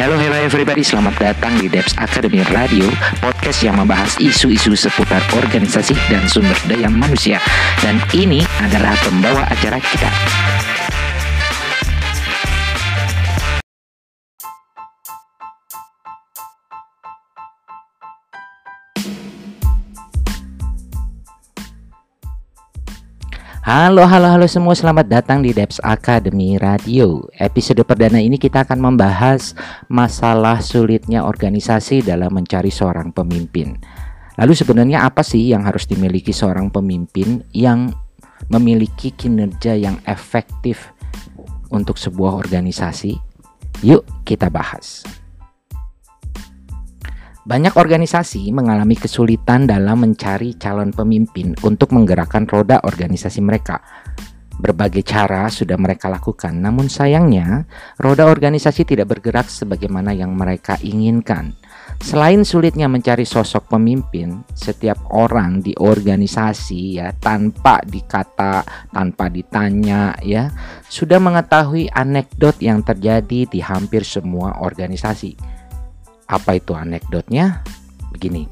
Hello, hello everybody, selamat datang di Debs Academy Radio, podcast yang membahas isu-isu seputar organisasi dan sumber daya manusia. Dan ini adalah pembawa acara kita. Halo, halo, halo semua. Selamat datang di Debs Academy Radio. Episode perdana ini kita akan membahas masalah sulitnya organisasi dalam mencari seorang pemimpin. Lalu sebenarnya apa sih yang harus dimiliki seorang pemimpin yang memiliki kinerja yang efektif untuk sebuah organisasi? Yuk kita bahas. Banyak organisasi mengalami kesulitan dalam mencari calon pemimpin untuk menggerakkan roda organisasi mereka. Berbagai cara sudah mereka lakukan, namun sayangnya roda organisasi tidak bergerak sebagaimana yang mereka inginkan. Selain sulitnya mencari sosok pemimpin, setiap orang di organisasi ya tanpa dikata, tanpa ditanya ya, sudah mengetahui anekdot yang terjadi di hampir semua organisasi apa itu anekdotnya? Begini.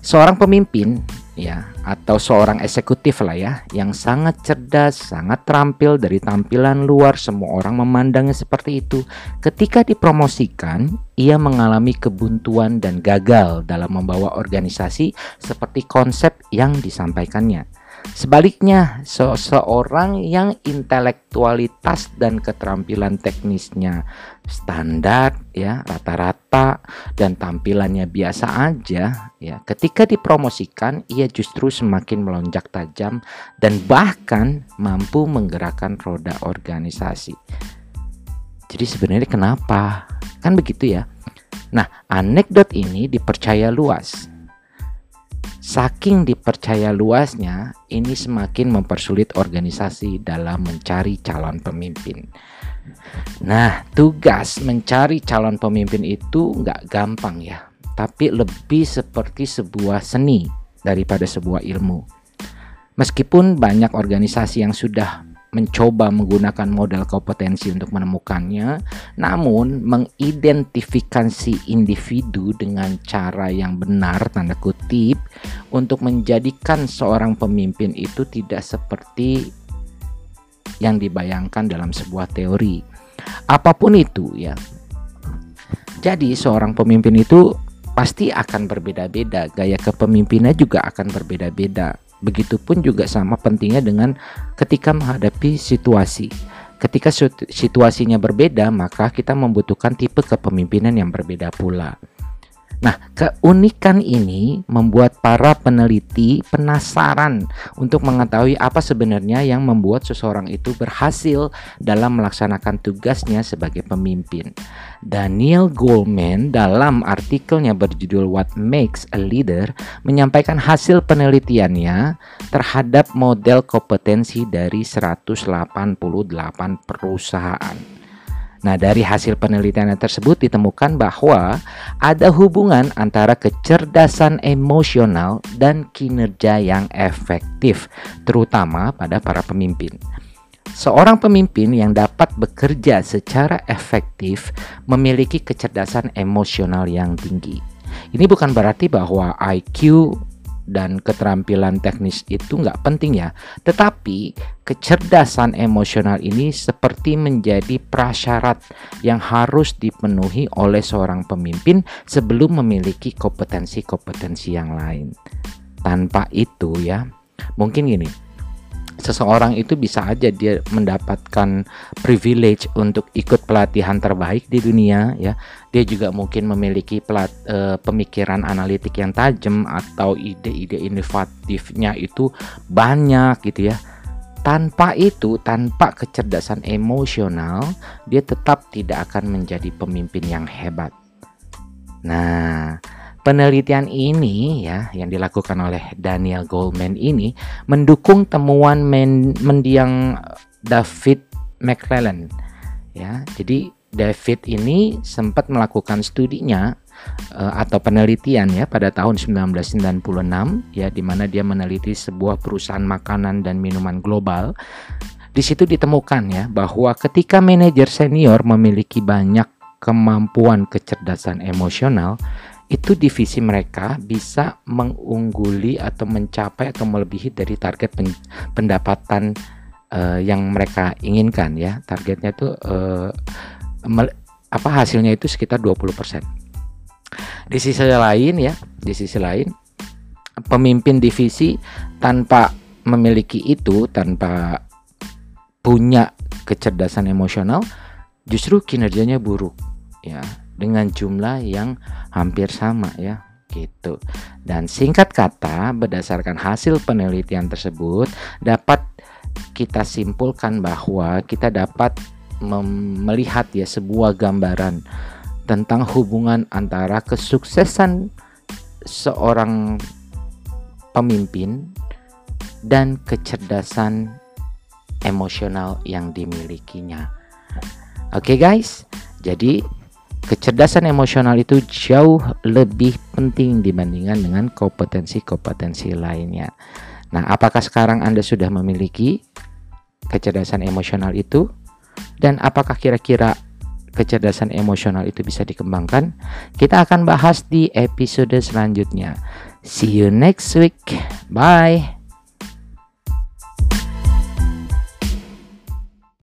Seorang pemimpin ya atau seorang eksekutif lah ya yang sangat cerdas, sangat terampil dari tampilan luar semua orang memandangnya seperti itu. Ketika dipromosikan, ia mengalami kebuntuan dan gagal dalam membawa organisasi seperti konsep yang disampaikannya. Sebaliknya, seseorang yang intelektualitas dan keterampilan teknisnya standar ya, rata-rata dan tampilannya biasa aja ya, ketika dipromosikan ia justru semakin melonjak tajam dan bahkan mampu menggerakkan roda organisasi. Jadi sebenarnya kenapa? Kan begitu ya. Nah, anekdot ini dipercaya luas Saking dipercaya luasnya, ini semakin mempersulit organisasi dalam mencari calon pemimpin. Nah, tugas mencari calon pemimpin itu nggak gampang ya, tapi lebih seperti sebuah seni daripada sebuah ilmu. Meskipun banyak organisasi yang sudah mencoba menggunakan model kompetensi untuk menemukannya, namun mengidentifikasi individu dengan cara yang benar tanda kutip untuk menjadikan seorang pemimpin itu tidak seperti yang dibayangkan dalam sebuah teori. Apa pun itu ya. Jadi seorang pemimpin itu pasti akan berbeda-beda, gaya kepemimpinannya juga akan berbeda-beda. Begitupun juga sama pentingnya dengan ketika menghadapi situasi. Ketika situasinya berbeda, maka kita membutuhkan tipe kepemimpinan yang berbeda pula. Nah, keunikan ini membuat para peneliti penasaran untuk mengetahui apa sebenarnya yang membuat seseorang itu berhasil dalam melaksanakan tugasnya sebagai pemimpin. Daniel Goleman dalam artikelnya berjudul What Makes a Leader menyampaikan hasil penelitiannya terhadap model kompetensi dari 188 perusahaan. Nah, dari hasil penelitian tersebut ditemukan bahwa ada hubungan antara kecerdasan emosional dan kinerja yang efektif, terutama pada para pemimpin. Seorang pemimpin yang dapat bekerja secara efektif memiliki kecerdasan emosional yang tinggi. Ini bukan berarti bahwa IQ dan keterampilan teknis itu nggak penting ya. Tetapi kecerdasan emosional ini seperti menjadi prasyarat yang harus dipenuhi oleh seorang pemimpin sebelum memiliki kompetensi-kompetensi yang lain. Tanpa itu ya, mungkin gini, seseorang itu bisa aja dia mendapatkan privilege untuk ikut pelatihan terbaik di dunia ya. Dia juga mungkin memiliki pelat, e, pemikiran analitik yang tajam atau ide-ide inovatifnya itu banyak gitu ya. Tanpa itu tanpa kecerdasan emosional dia tetap tidak akan menjadi pemimpin yang hebat. Nah Penelitian ini ya yang dilakukan oleh Daniel Goldman ini mendukung temuan men mendiang David McClellan ya. Jadi David ini sempat melakukan studinya uh, atau penelitian ya pada tahun 1996 ya di mana dia meneliti sebuah perusahaan makanan dan minuman global. Di situ ditemukan ya bahwa ketika manajer senior memiliki banyak kemampuan kecerdasan emosional, itu divisi mereka bisa mengungguli atau mencapai atau melebihi dari target pendapatan uh, yang mereka inginkan ya. Targetnya itu uh, apa hasilnya itu sekitar 20%. Di sisi lain ya, di sisi lain pemimpin divisi tanpa memiliki itu, tanpa punya kecerdasan emosional, justru kinerjanya buruk ya dengan jumlah yang hampir sama ya gitu. Dan singkat kata, berdasarkan hasil penelitian tersebut dapat kita simpulkan bahwa kita dapat melihat ya sebuah gambaran tentang hubungan antara kesuksesan seorang pemimpin dan kecerdasan emosional yang dimilikinya. Oke okay guys, jadi kecerdasan emosional itu jauh lebih penting dibandingkan dengan kompetensi-kompetensi lainnya. Nah, apakah sekarang Anda sudah memiliki kecerdasan emosional itu? Dan apakah kira-kira kecerdasan emosional itu bisa dikembangkan? Kita akan bahas di episode selanjutnya. See you next week. Bye.